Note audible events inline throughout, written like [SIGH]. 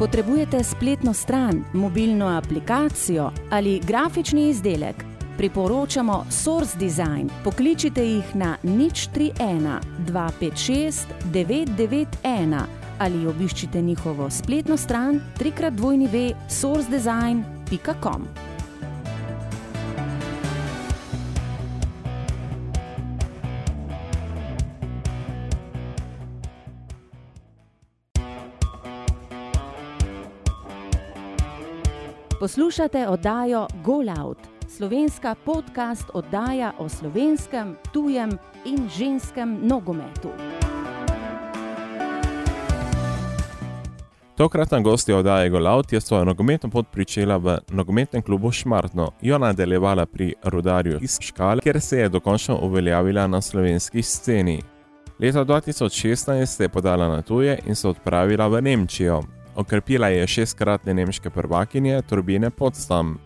Potrebujete spletno stran, mobilno aplikacijo ali grafični izdelek? Priporočamo Source Design. Pokličite jih na nič 31 256 991 ali obiščite njihovo spletno stran www.sourcedesign.com. Poslušate oddajo Golout, slovenska podcast oddaja o slovenskem, tujem in ženskem nogometu. Tokratna gostja oddaje Golout je svojo nogometno pot pričela v nogometnem klubu Šmartno, jo nadaljevala pri Rudarju iz Škale, kjer se je dokončno uveljavila na slovenski sceni. Leta 2016 se je podala na tuje in se odpravila v Nemčijo. Okrepila je šestkratne nemške prvakinje Turbine Potsdam.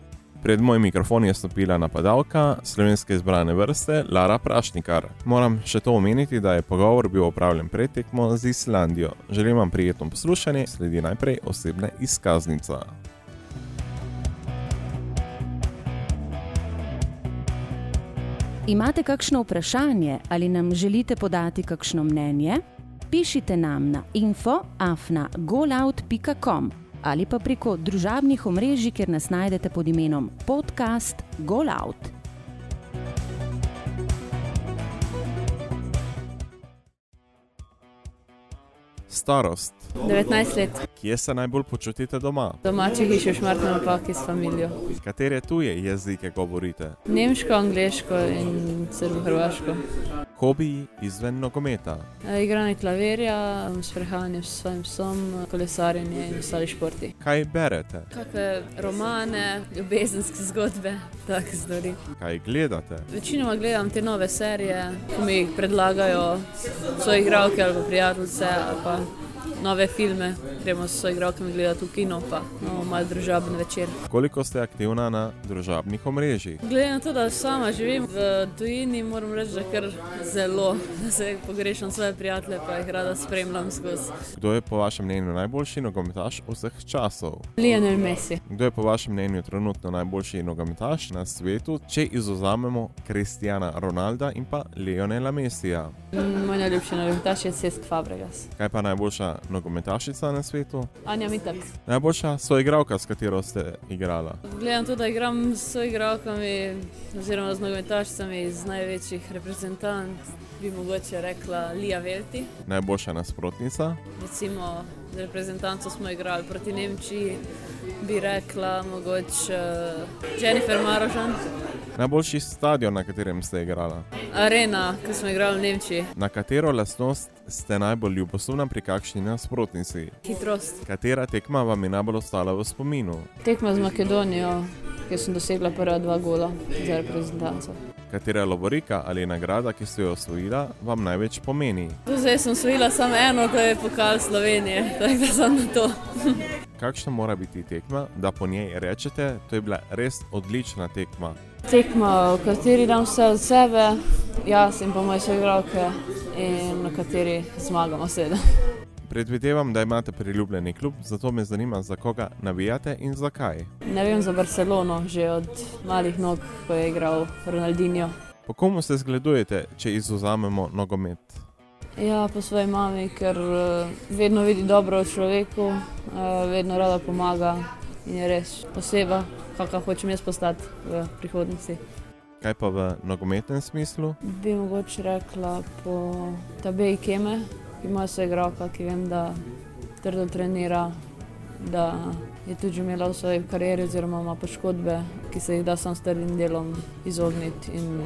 Pred moj mikrofon je stopila napadalka slovenske izbrane vrste Lara Prašnikar. Moram še to omeniti, da je pogovor bil opravljen pred tekmo z Islandijo. Želim vam prijetno poslušanje, sledi najprej osebna izkaznica. Imate kakšno vprašanje ali nam želite podati kakšno mnenje? Pišite nam na info.afna.golout.com ali pa preko družabnih omrežij, kjer nas najdete pod imenom podcast Golout. Starost. 19 let, Kje se najbolj počutite doma? domači hiši v Šmartnem opaki s familijo. Katere tuje jezike govorite? Nemško, angliško in srbo-hrvaško. Hobiji izven nogometa. E, Igranje klavirja, sprehajanje s svojim psom, kolesarjenje in ostali športi. Kaj berete? Kakve romane, ljubezenske zgodbe, take stvari. Kaj gledate? Večinoma gledam te nove serije, ko mi jih predlagajo svoje igralke ali pa prijateljice ali pa Okay. Nove filme. Gremo s svojimi igralkami gledati v kino, pa imamo malo družaben večer. Koliko ste aktivna na družabnih omrežjih? Glede na to, da sama živim v tujini, moram reči, da kar zelo, da se pogrešam svoje prijatelje, pa jih rada spremljam skozi. Kdo je po vašem mnenju najboljši nogometaš vseh časov? Lionel Messi. Kdo je po vašem mnenju trenutno najboljši nogometaš na svetu, če izuzamemo Kristijana Ronalda in pa Lionela Messija? Moj najljubši nogometaš je Cesc Fabregas. Kaj pa najboljša nogometašica na svetu? Anja Mitak. Najboljša soigralka, s katero ste igrala. Glede na to, da igram s svojimi igralkami oziroma z nogometašicami iz največjih reprezentanc, bi mogoče rekla Lija Velti. Najboljša nasprotnica, Recimo z reprezentanco smo igrali proti Nemčiji, bi rekla mogoče uh, Jennifer Marožan. Najboljši stadion, na katerem ste igrala. Arena, ki smo igrali v Nemčiji. Na katero lastnost ste najbolj ljubosumna pri kakšni nasprotnici? Hitrost. Katera tekma vam je najbolj ostala v spominu? Tekma z Makedonijo, kjer sem dosegla prva dva gola za reprezentanco. Katera lovorika ali nagrada, ki ste jo osvojila, vam največ pomeni? Do zdaj sem osvojila samo eno, to je pokal Slovenije, tako da sem na to. Kakšna mora biti tekma, da po njej rečete, to je bila res odlična tekma? Tekma, v kateri dam vse od sebe, jaz in pa moje soigralke, in na kateri zmagamo sedem. Predvidevam, da imate priljubljeni klub, zato me zanima, za koga navijate in zakaj. Ne vem za Barcelono, že od malih nog, ko je igral Ronaldinho. Po komu se zgledujete, če izuzamemo nogomet? Ja, po svoji mami, ker eh, vedno vidi dobro v človeku, eh, vedno rada pomaga in je res poseba, kakor hočem jaz postati v prihodnosti. Kaj pa v nogometnem smislu? Bi mogoče rekla po Tabeji Keme, ki ima svoje igralka, ki vem, da trdo trenira, da je tudi imela v svoji karieri, oziroma ima poškodbe, ki se jih da samo s trdim delom izogniti in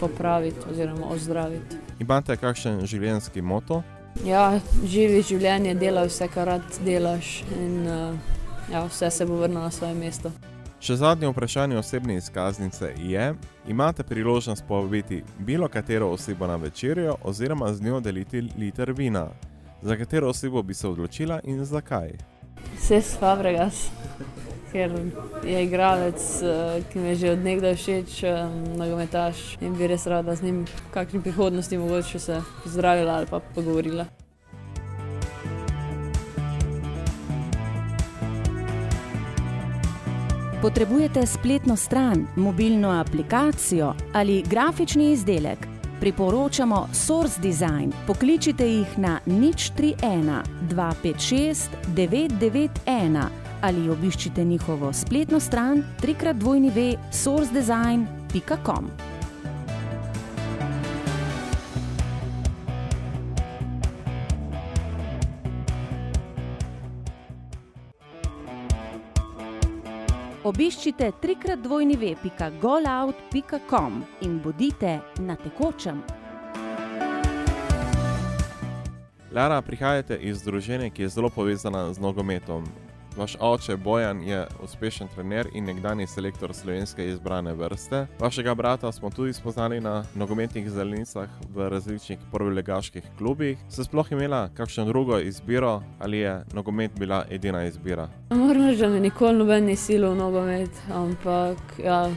popraviti oziroma ozdraviti. Imate kakšen življenjski moto? Ja, živi življenje, delaj vse, kar rad delaš in uh, ja, vse se bo vrnilo na svoje mesto. Še zadnje vprašanje osebne izkaznice je: imate priložnost povabiti bilo katero osebo na večerjo oziroma z njo deliti liter vina? Za katero osebo bi se odločila in zakaj? Ses Fabregas, ker je igralec, eh, ki mi je že od nekdaj všeč, eh, nogometaš in bi res rada z njim v kakšni prihodnosti mogoče se pozdravila ali pa pogovorila. Potrebujete spletno stran, mobilno aplikacijo ali grafični izdelek? Priporočamo Source Design. Pokličite jih na nič 31 256 991 ali obiščite njihovo spletno stran www.sourcedesign.com. Obiščite www.golout.com in bodite na tekočem. Lara, prihajate iz družine, ki je zelo povezana z nogometom. Vaš oče Bojan je uspešen trener in nekdani selektor slovenske izbrane vrste. Vašega brata smo tudi spoznali na nogometnih zelenicah v različnih prvolegaških klubih. Se sploh imela kakšno drugo izbiro ali je nogomet bila edina izbira? Moram reči, da me nikoli noben ni silil v nogomet, ampak ja,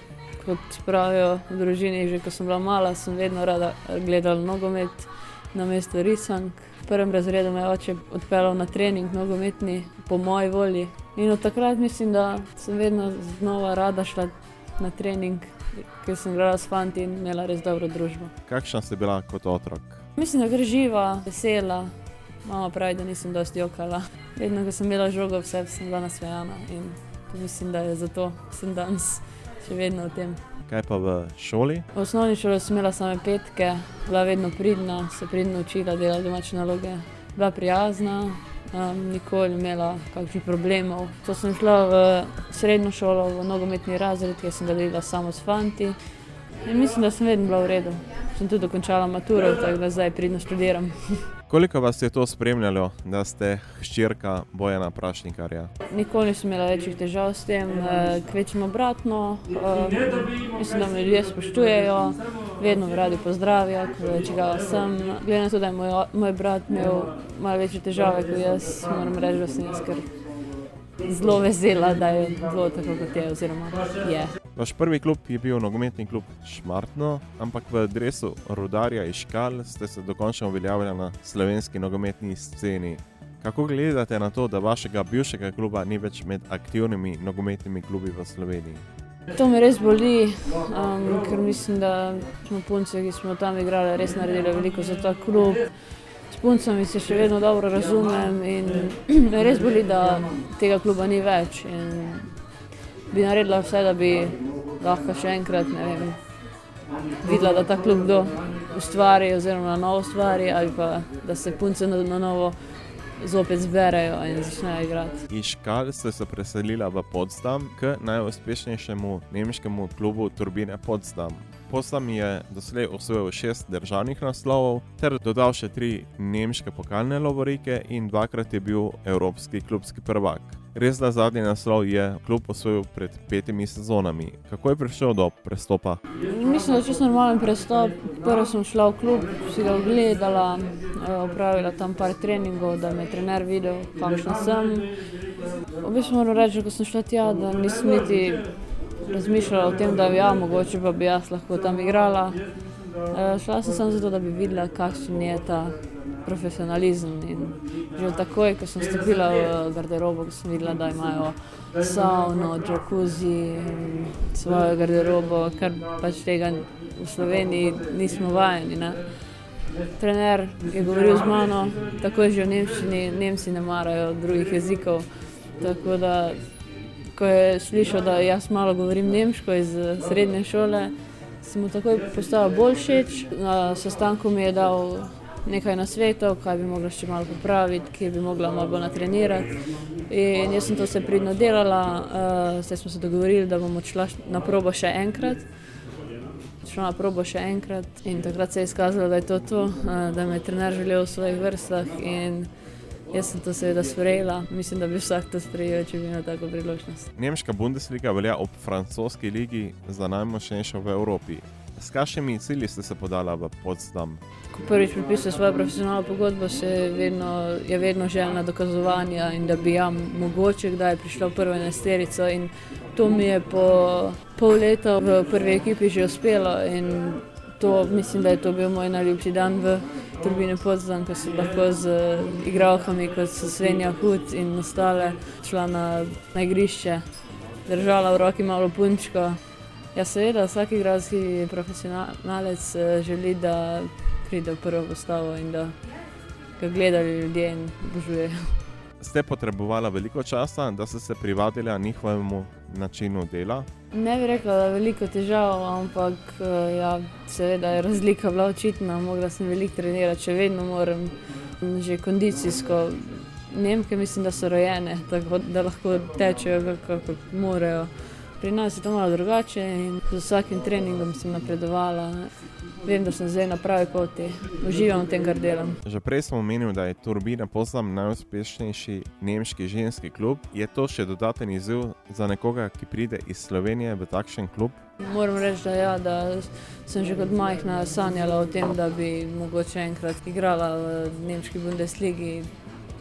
kot pravijo v družini, že ko sem bila mala, sem vedno rada gledala nogomet na mesto risank. V prvem razredu me je oče odpeljal na trening nogometni po moji volji. In od takrat mislim, da sem vedno znova rada šla na trening, ker sem igrala s fanti in imela res dobro družbo. Kakšna si bila kot otrok? Mislim, da gre živa, vesela. Mama pravi, da nisem dosti jokala. Vedno, ko sem imela žogo, vse sem bila nasmejana in mislim, da je zato sem danes še vedno v tem. Kaj pa v šoli? V osnovni šoli sem imela same petke, bila vedno pridna, se pridno učila, delala domače naloge, bila prijazna, um, nikoli imela kakšnih problemov. To sem šla v srednjo šolo, v nogometni razred, kjer sem delila samo s fanti. In mislim, da sem vedno bila v redu. Sem tudi dokončala maturo, tako da zdaj pridno študiram. [LAUGHS] Koliko vas je to spremljalo, da ste hčerka Bojana Prašnikarja? Nikoli nisem imela večjih težav s tem, kvečemo obratno. Mislim, da me ljudje spoštujejo, vedno me radi pozdravijo, če ga sem. Glede na to, da je moj, moj brat imel malo večje težave kot jaz, moram reči, da sem jaz kar zelo vesela, da je bilo tako, kot je. Oziroma, je. Vaš prvi klub je bil nogometni klub Šmartno, ampak v adresu Rudarja iz Škal ste se dokončno uveljavili na slovenski nogometni sceni. Kako gledate na to, da vašega bivšega kluba ni več med aktivnimi nogometnimi klubi v Sloveniji? To me res boli, um, ker mislim, da smo punce, ki smo tam igrali, res naredili veliko za ta klub. S puncami se še vedno dobro razumem in [CLEARS THROAT] me res boli, da tega kluba ni več. In bi naredila vse, da bi lahko še enkrat vem, videla, da ta klub kdo ustvari, oziroma na novo ustvari, ali pa da se punce na, na novo zopet zberejo in začnejo igrati. Iz Škal ste se preselili v Potsdam, k najuspešnejšemu nemškemu klubu Turbine Potsdam. Potsdam je doslej osvojil šest državnih naslovov ter dodal še tri nemške pokalne lovorike in dvakrat je bil evropski klubski prvak. Res da zadnji naslov je klub osvojil pred petimi sezonami. Kako je prišel do prestopa? Mislim, da je čisto normalen prestop. Prvo sem šla v klub, si ga ogledala, opravila tam par treningov, da me je trener videl, kakšna sem. V bistvu moram reči, ko sem šla tja, da nisem niti razmišljala o tem, da ja, mogoče pa bi jaz lahko tam igrala. Šla sem samo zato, da bi videla, kakšen je ta profesionalizem. In že takoj, ko sem stopila v garderobo, sem videla, da imajo savno, jacuzzi, svojo garderobo, kar pač tega v Sloveniji nismo vajeni. Ne? Trener je govoril z mano, tako je že v Nemčiji, Nemci ne marajo drugih jezikov. Tako da, ko je slišal, da jaz malo govorim nemško iz srednje šole, sem mu takoj postal bolj všeč. Na sestanku mi je dal nekaj nasvetov, kaj bi mogla še malo popraviti, kje bi mogla malo bolj natrenirati. In jaz sem to vse pridno delala, uh, zdaj smo se dogovorili, da bomo šla na probo še enkrat. Šla na probo še enkrat in takrat se je izkazalo, da je to to, uh, da me je trener želel v svojih vrstah. Jaz sem to seveda sprejela, mislim, da bi vsak to sprejel, če bi imel tako priložnost. Nemška Bundesliga velja ob francoski ligi za najmočnejšo v Evropi. S kakšnimi cilji ste se podali v Potsdam? Ko prvič podpisuješ svojo profesionalno pogodbo, vedno, je vedno želja dokazovanja in da bi ja, mogoče kdaj prišla v prvo enesterico. To mi je po pol leta v prvi ekipi že uspelo in to, mislim, da je to bil moj najljubši dan v Turbini Potsdam, ko sem lahko z igralkami kot so Svenja Hud in ostale šla na, na igrišče držala v roki malo punčko. Ja, seveda, vsak igralski profesionalec želi, da pride v prvo postavo in da ga gledajo ljudje in obožujejo. Ste potrebovali veliko časa, da ste se privadili njihovemu načinu dela? Ne bi rekla, da je veliko težav, ampak ja, seveda je razlika bila očitna. Mogla sem veliko trenirati, še vedno moram, že kondicijsko. Nemke mislim, da so rojene, tako da lahko tečejo, kako morajo. Pri nas je to malo drugače in z vsakim treningom sem napredovala. Vem, da sem zdaj na pravi poti, uživam v tem, kar delam. Že prej sem omenil, da je Turbina poslam najuspešnejši nemški ženski klub. Je to še dodaten izziv za nekoga, ki pride iz Slovenije v takšen klub? Moram reči, da, ja, da sem že kot majhna sanjala o tem, da bi mogoče enkrat igrala v nemški Bundesligi.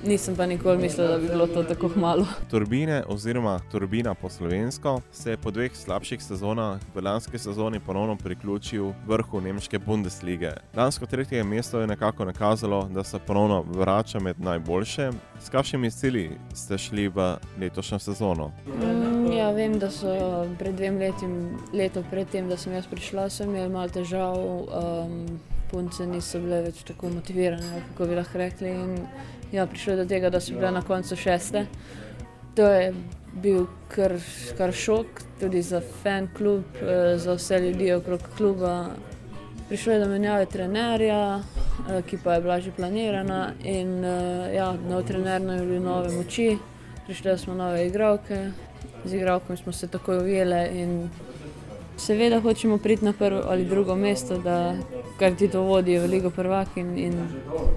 Nisem pa nikoli mislila, da bi bilo to tako malo. Turbine, oziroma Turbina po slovensko, se je po dveh slabših sezonah v lanski sezoni ponovno priključil vrhu nemške Bundeslige. Lansko tretje mesto je nekako nakazalo, da se ponovno vrača med najboljše. S kakšnimi cilji ste šli v letošnjo sezono? Mm, ja, vem, da so pred dvem leti, leto predtem, da sem jaz prišla, sem imela malo težav. Um, punce niso bile več tako motivirane, kako bi lahko rekli. In, ja, prišlo je do tega, da so bile na koncu šeste. To je bil kar, kar šok, tudi za fan klub, za vse ljudi okrog kluba. Prišlo je do menjave trenerja, ki pa je bila že planirana. In, ja, nov trener je bil nove moči, prišle smo nove igralke, z igralkami smo se takoj ujele. Seveda hočemo priti na prvo ali drugo mesto, da kar ti to vodi v Ligo prvak in, in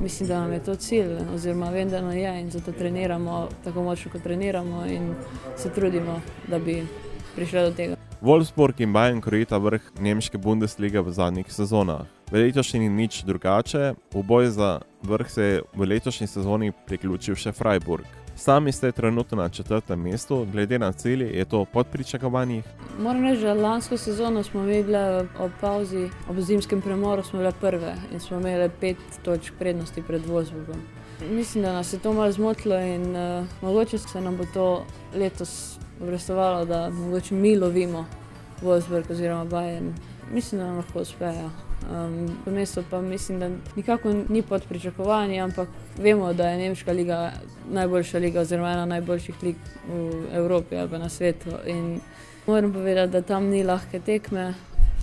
mislim, da nam je to cilj, oziroma vem, da nam je in zato treniramo tako močno, kot treniramo in se trudimo, da bi prišli do tega. Wolfsburg in Bayern krojita vrh nemške Bundeslige v zadnjih sezonah. V letošnji ni nič drugače, v boj za vrh se je v letošnji sezoni priključil še Freiburg. Sami ste trenutno na četrtem mestu, glede na cilje, je to pod pričakovanji? Moram reči, da lansko sezono smo imeli ob pauzi, ob zimskem premoru, smo bile prve in smo imeli pet točk prednosti pred Vozbogom. Mislim, da nas je to malo zmotilo in uh, mogoče se nam bo to letos obrestovalo, da mogoče mi lovimo Vozbog oziroma Bajen. Mislim, da nam lahko uspejo. Um, to mesto pa mislim, da nikako ni pod pričakovanji, ampak vemo, da je Nemška liga najboljša liga, oziroma ena najboljših lig v Evropi ali pa na svetu. In moram povedati, da tam ni lahke tekme,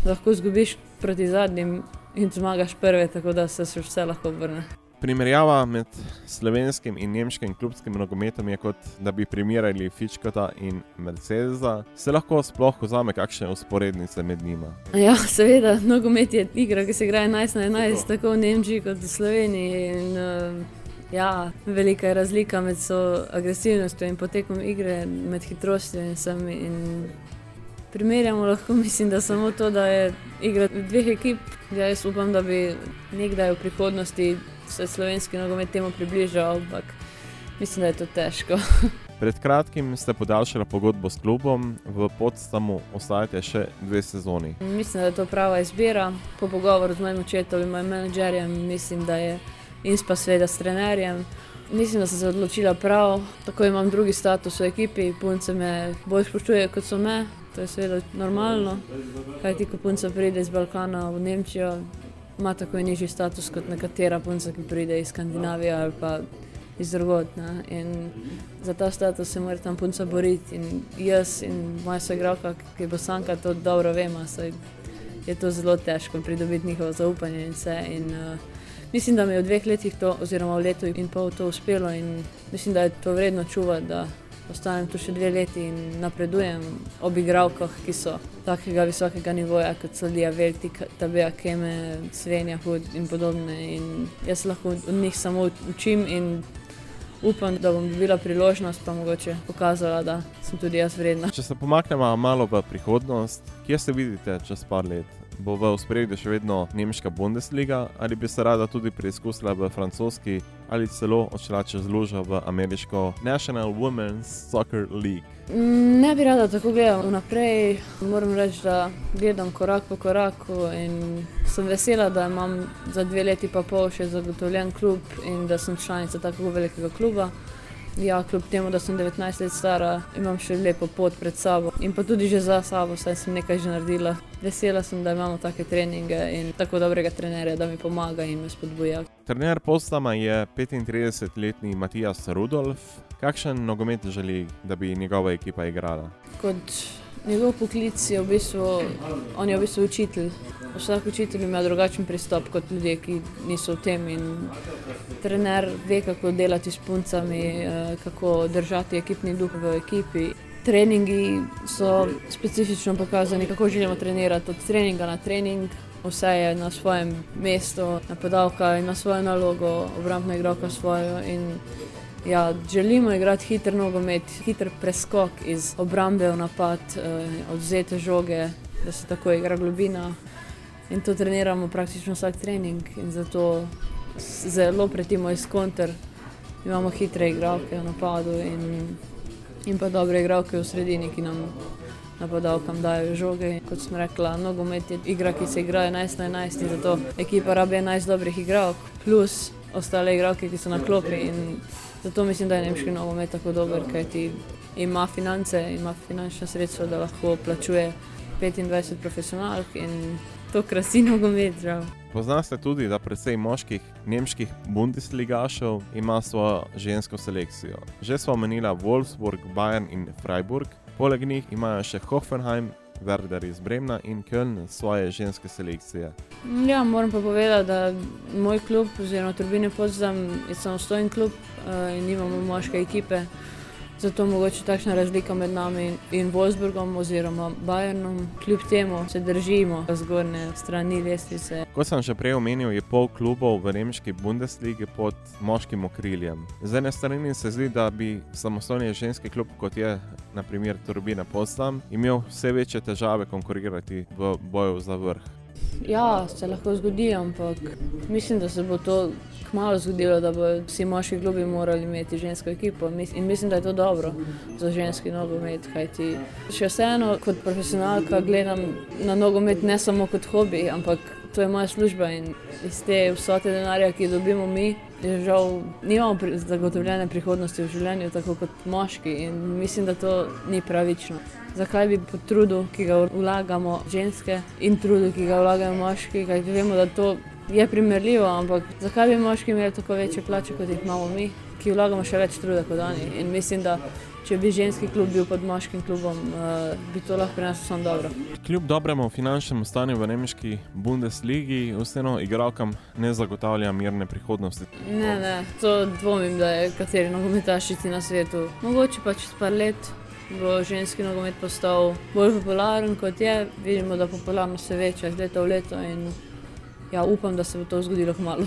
lahko zgubiš proti zadnjim in zmagaš prve, tako da se vse lahko vrne. Primerjava med slovenskim in nemškim klubskim nogometom je kot da bi primerjali Fičkota in Mercedesa. Se lahko sploh vzame kakšne usporednice med njima? Ja, seveda, nogomet je igra, ki se igra 11 na 11, tako v Nemčiji kot v Sloveniji. In, uh, ja, velika je razlika med agresivnostjo in potekom igre, med hitrostjo in sami. In primerjamo lahko, [LAUGHS] mislim, da samo to, da je igra dveh ekip. Ja, jaz upam, da bi nekdaj v prihodnosti se slovenski nogomet temu približal, ampak mislim, da je to težko. [LAUGHS] Pred kratkim ste podaljšali pogodbo s klubom, v podstavu ostajate še dve sezoni. Mislim, da je to prava izbira. Po pogovoru z mojim očetom in mojim menedžerjem, mislim, da je in pa seveda s trenerjem. Mislim, da sem se odločila prav, tako imam drugi status v ekipi, punce me bolj spoštujejo kot so me, to je seveda normalno. Kaj ti, ko punca pride iz Balkana v Nemčijo, ima tako nižji status kot nekatera punca, ki pride iz Skandinavije ali pa iz drugotna. Za ta status se mora tam punca boriti. In jaz in moja soigralka, ki bo sanka, to dobro vemo, je to zelo težko pridobiti njihovo zaupanje in vse. In, uh, mislim, da mi je v dveh letih, to, oziroma v letu in pol, to uspelo in mislim, da je to vredno čuvati ostanem tu še dve leti in napredujem ob igravkah, ki so takega visokega nivoja, kot so Lija Veltik, Tabija Keme, Svenja Hud in podobne. In jaz lahko od njih samo učim in upam, da bom dobila priložnost, pa mogoče pokazala, da sem tudi jaz vredna. Če se pomaknemo malo v prihodnost, kje se vidite čez par let? Bo v ospredju še vedno nemška Bundesliga, ali bi se rada tudi preizkusila v francoski, ali celo odšla čez lužo v ameriško National Women's Soccer League. Ne bi rada tako gledala vnaprej, moram reči, da gledam korak po koraku in sem vesela, da imam za dve leti pa pol še zagotovljen klub in da sem članica tako velikega kluba. Ja, kljub temu, da sem 19 let stara, imam še lepo pot pred sabo in pa tudi že za sabo, saj sem nekaj že naredila. Vesela sem, da imamo take treninge in tako dobrega trenerja, da mi pomaga in me spodbuja. Trener postama je 35-letni Matijas Rudolf. Kakšen nogomet želi, da bi njegova ekipa igrala? Kot njegov poklic je v bistvu, on je v bistvu učitelj. Vsak učitelj ima drugačen pristop kot ljudje, ki niso v tem. In trener ve, kako delati s puncami, eh, kako držati ekipni duh v ekipi. Treningi so specifično pokazani, kako želimo trenirati od treninga na trening. Vse je na svojem mestu, napadalka ima svojo nalogo, obrambna igralka svojo. In, ja, želimo igrati hiter nogomet, hiter preskok iz obrambe v napad, eh, odzete žoge, da se tako igra globina. In to treniramo praktično vsak trening. In zato zelo pretimo iz kontra. Imamo hitre igralke v napadu in, in pa dobre igralke v sredini, ki nam napadalkam dajo žoge. Kot sem rekla, nogomet je igra, ki se igra 11 na 11 in zato ekipa rabi 11 dobrih igralk plus ostale igralke, ki so na klopi. In zato mislim, da je nemški nogomet tako dober, kajti ima finance, ima finančna sredstva, da lahko plačuje 25 profesionalk in to krasi nogomet. Žal. Poznate tudi, da precej moških nemških Bundesligašev ima svojo žensko selekcijo. Že smo omenili Wolfsburg, Bayern in Freiburg, poleg njih imajo še Hoffenheim, Werder iz Bremna in Köln svoje ženske selekcije. Ja, moram pa povedati, da moj klub, oziroma Turbine Podzam, je samostojen klub uh, in nimamo moške ekipe. Zato mogoče takšna razlika med nami in Wolfsburgom oziroma Bayernom. Kljub temu se držimo zgornje strani lestvice. Kot sem že prej omenil, je pol klubov v nemški Bundesligi pod moškim okriljem. Z ene strani se zdi, da bi samostojni ženski klub, kot je naprimer Turbina Potsdam, imel vse večje težave konkurirati v boju za vrh. Ja, se lahko zgodi, ampak mislim, da se bo to kmalo zgodilo, da bodo vsi moški klubi morali imeti žensko ekipo. In mislim, da je to dobro za ženski nogomet. Kajti še vseeno, kot profesionalka, gledam na nogomet ne samo kot hobi, ampak to je moja služba in iz te vsote denarja, ki jo dobimo mi. Žal, nimamo pri, zagotovljene prihodnosti v življenju, tako kot moški, in mislim, da to ni pravično. Zakaj bi po trudu, ki ga vlagamo ženske, in trudu, ki ga vlagajo moški, kajti vemo, da to je primerljivo, ampak zakaj bi moški imeli tako večje plače, kot jih imamo mi, ki vlagamo še več truda kot oni. In mislim, da če bi ženski klub bil pod moškim klubom, uh, bi to lahko prineslo samo dobro. Kljub dobremu finančnemu stanju v nemški Bundesligi, vseeno igralkam ne zagotavlja mirne prihodnosti. Ne, ne, to dvomim, da je kateri nogometašici na svetu. Mogoče pa čez par let. Bo ženski nogomet postal bolj popularen kot je, vidimo, da popularnost se veča iz leta v leto in ja, upam, da se bo to zgodilo kmalo.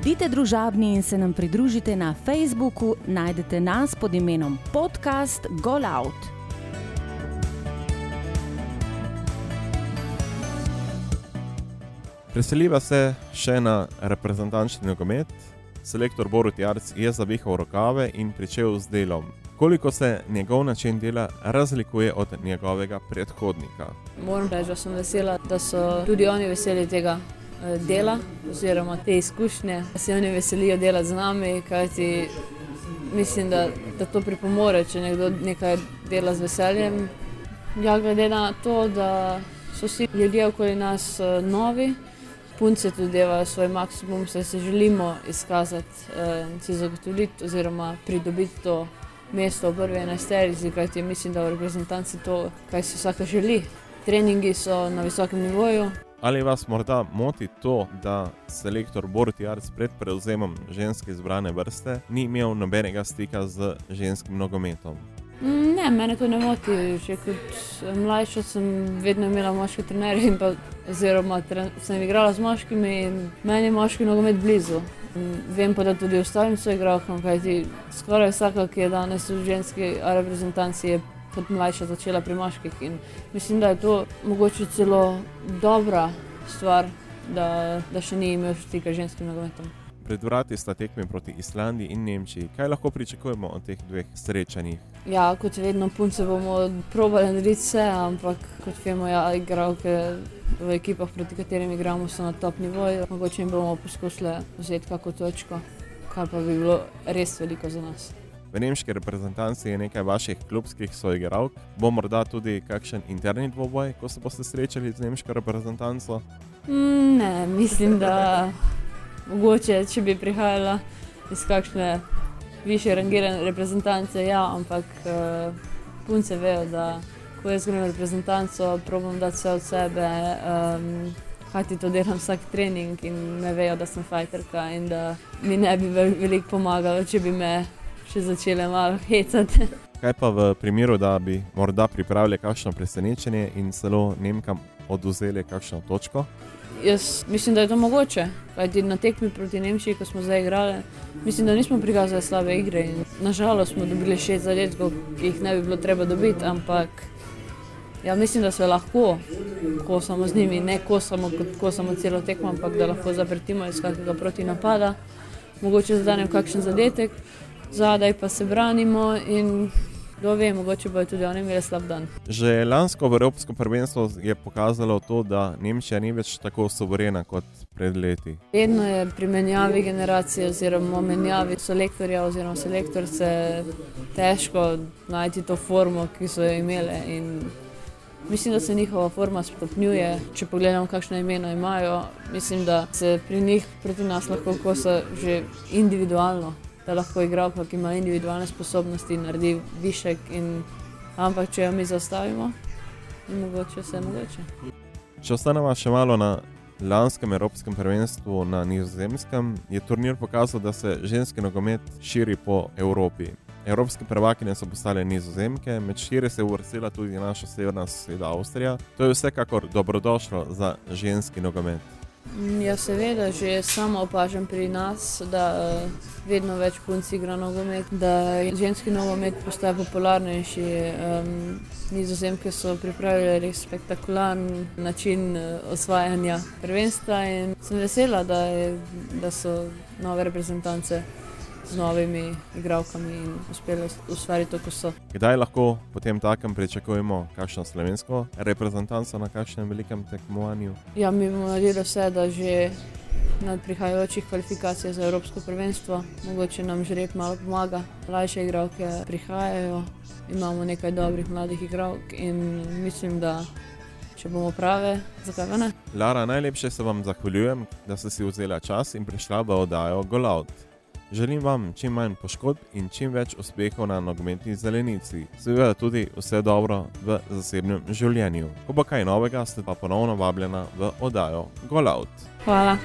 Bodite družabni in se nam pridružite na Facebooku, najdete nas pod imenom Podcast Gol Out. Preseliva se še na reprezentančni nogomet. Selektor Borut Jarc je zavihal rokave in pričel z delom. Koliko se njegov način dela razlikuje od njegovega predhodnika? Moram reči, da sem vesela, da so tudi oni veseli tega dela oziroma te izkušnje, da se oni veselijo delati z nami, kajti mislim, da, da to pripomore, če nekdo nekaj dela z veseljem. Ja, glede na to, da so vsi ljudje okoli nas eh, novi, punce tudi delajo svoj maksimum, saj se želimo izkazati eh, in si zagotoviti oziroma pridobiti to mesto v prvi enajsterici, kajti mislim, da v reprezentanci to, kaj si vsaka želi. Treningi so na visokem nivoju, Ali vas morda moti to, da selektor Borut Jarc pred prevzemom ženske izbrane vrste ni imel nobenega stika z ženskim nogometom? Ne, mene to ne moti. Že kot mlajša sem vedno imela moške trenerje, pa, oziroma tren, sem igrala z moškimi in meni je moški nogomet blizu. Vem pa, da tudi ostalim soigralkam, kajti skoraj vsaka, ki je danes v ženski reprezentanci, je kot mlajša začela pri moških. In mislim, da je to mogoče celo dobra stvar, da, da še ni imel stika z ženskim nogometom. Pred vrati sta tekmi proti Islandiji in Nemčiji. Kaj lahko pričakujemo od teh dveh srečanj? Ja, kot vedno, punce bomo probali narediti vse, ampak kot vemo, ja, igralke v ekipah, proti katerim igramo, so na top nivoju. Mogoče jim bomo poskusili vzeti kako točko, kar pa bi bilo res veliko za nas. V nemški reprezentanci je nekaj vaših klubskih soigralk, bo morda tudi kakšen interni dvoboj, ko se boste srečali z nemško reprezentanco. Mm, Ne, mislim, da mogoče, če bi prihajala iz kakšne više rangirane reprezentance, ja, ampak uh, punce vejo, da ko jaz grem v reprezentanco, probam dati vse od sebe, um, hkrati to delam vsak trening in me vejo, da sem fajterka in da mi ne bi vel- veliko pomagalo, če bi me še začele malo hecati. Kaj pa v primeru, da bi morda pripravili kakšno presenečenje in celo Nemkam oduzeli kakšno točko? Jaz mislim, da je to mogoče. Kajti na tekmi proti Nemčiji, ko smo zdaj igrali, mislim, da nismo prikazali slabe igre. In nažalost smo dobili šest zadetkov, ki jih ne bi bilo treba dobiti, ampak ja, mislim, da se lahko kosamo z njimi, ne kosamo kot kosamo celo tekmo, ampak da lahko zaprtimo iz kakega protinapada, mogoče zadanemo kakšen zadetek, zadaj pa se branimo in kdo ve, mogoče bojo tudi oni imeli slab dan. Že lansko v Evropskem prvenstvu je pokazalo to, da Nemčija ni več tako suverena kot pred leti. Vedno je pri menjavi generacije oziroma menjavi selektorja oziroma selektorice težko najti to formo, ki so jo imele. In mislim, da se njihova forma stopnjuje. Če pogledamo, kakšno imena imajo, mislim, da se pri njih proti nas lahko kosa že individualno, da lahko igralka, ki ima individualne sposobnosti, naredi višek. In, ampak če jo mi zastavimo, je mogoče vse mogoče. Če ostanemo še malo na lanskem Evropskem prvenstvu na Nizozemskem, je turnir pokazal, da se ženski nogomet širi po Evropi. Evropske prvakinje so postale nizozemke, med štiri se je uvrstila tudi naša severna soseda Avstrija. To je vsekakor dobrodošlo za ženski nogomet. Mm, Ja, seveda, že sama opažam pri nas, da eh, vedno več punc igra nogomet, da je ženski nogomet postaja popularnejši. Um, nizozemke so pripravile res spektakularen način eh, osvajanja prvenstva in sem vesela, da, je, da so nove reprezentance z novimi igralkami in uspele ustvariti to, ko so. Kdaj lahko potem takem pričakujemo kakšno slovensko reprezentanco na kakšnem velikem tekmovanju? Ja, mi bomo naredili vse, da že na prihajajočih kvalifikacijah za Evropsko prvenstvo, mogoče nam žreb malo pomaga. Mlajše igralke prihajajo, imamo nekaj dobrih mladih igralk in mislim, da če bomo prave, zakaj pa ne? Lara, najlepše se vam zahvaljujem, da ste si vzela čas in prišla v oddajo Golout. Želim vam čim manj poškodb in čim več uspehov na nogometni zelenici. Seveda tudi vse dobro v zasebnem življenju. Ko bo kaj novega, ste pa ponovno vabljena v oddajo Golout. Hvala.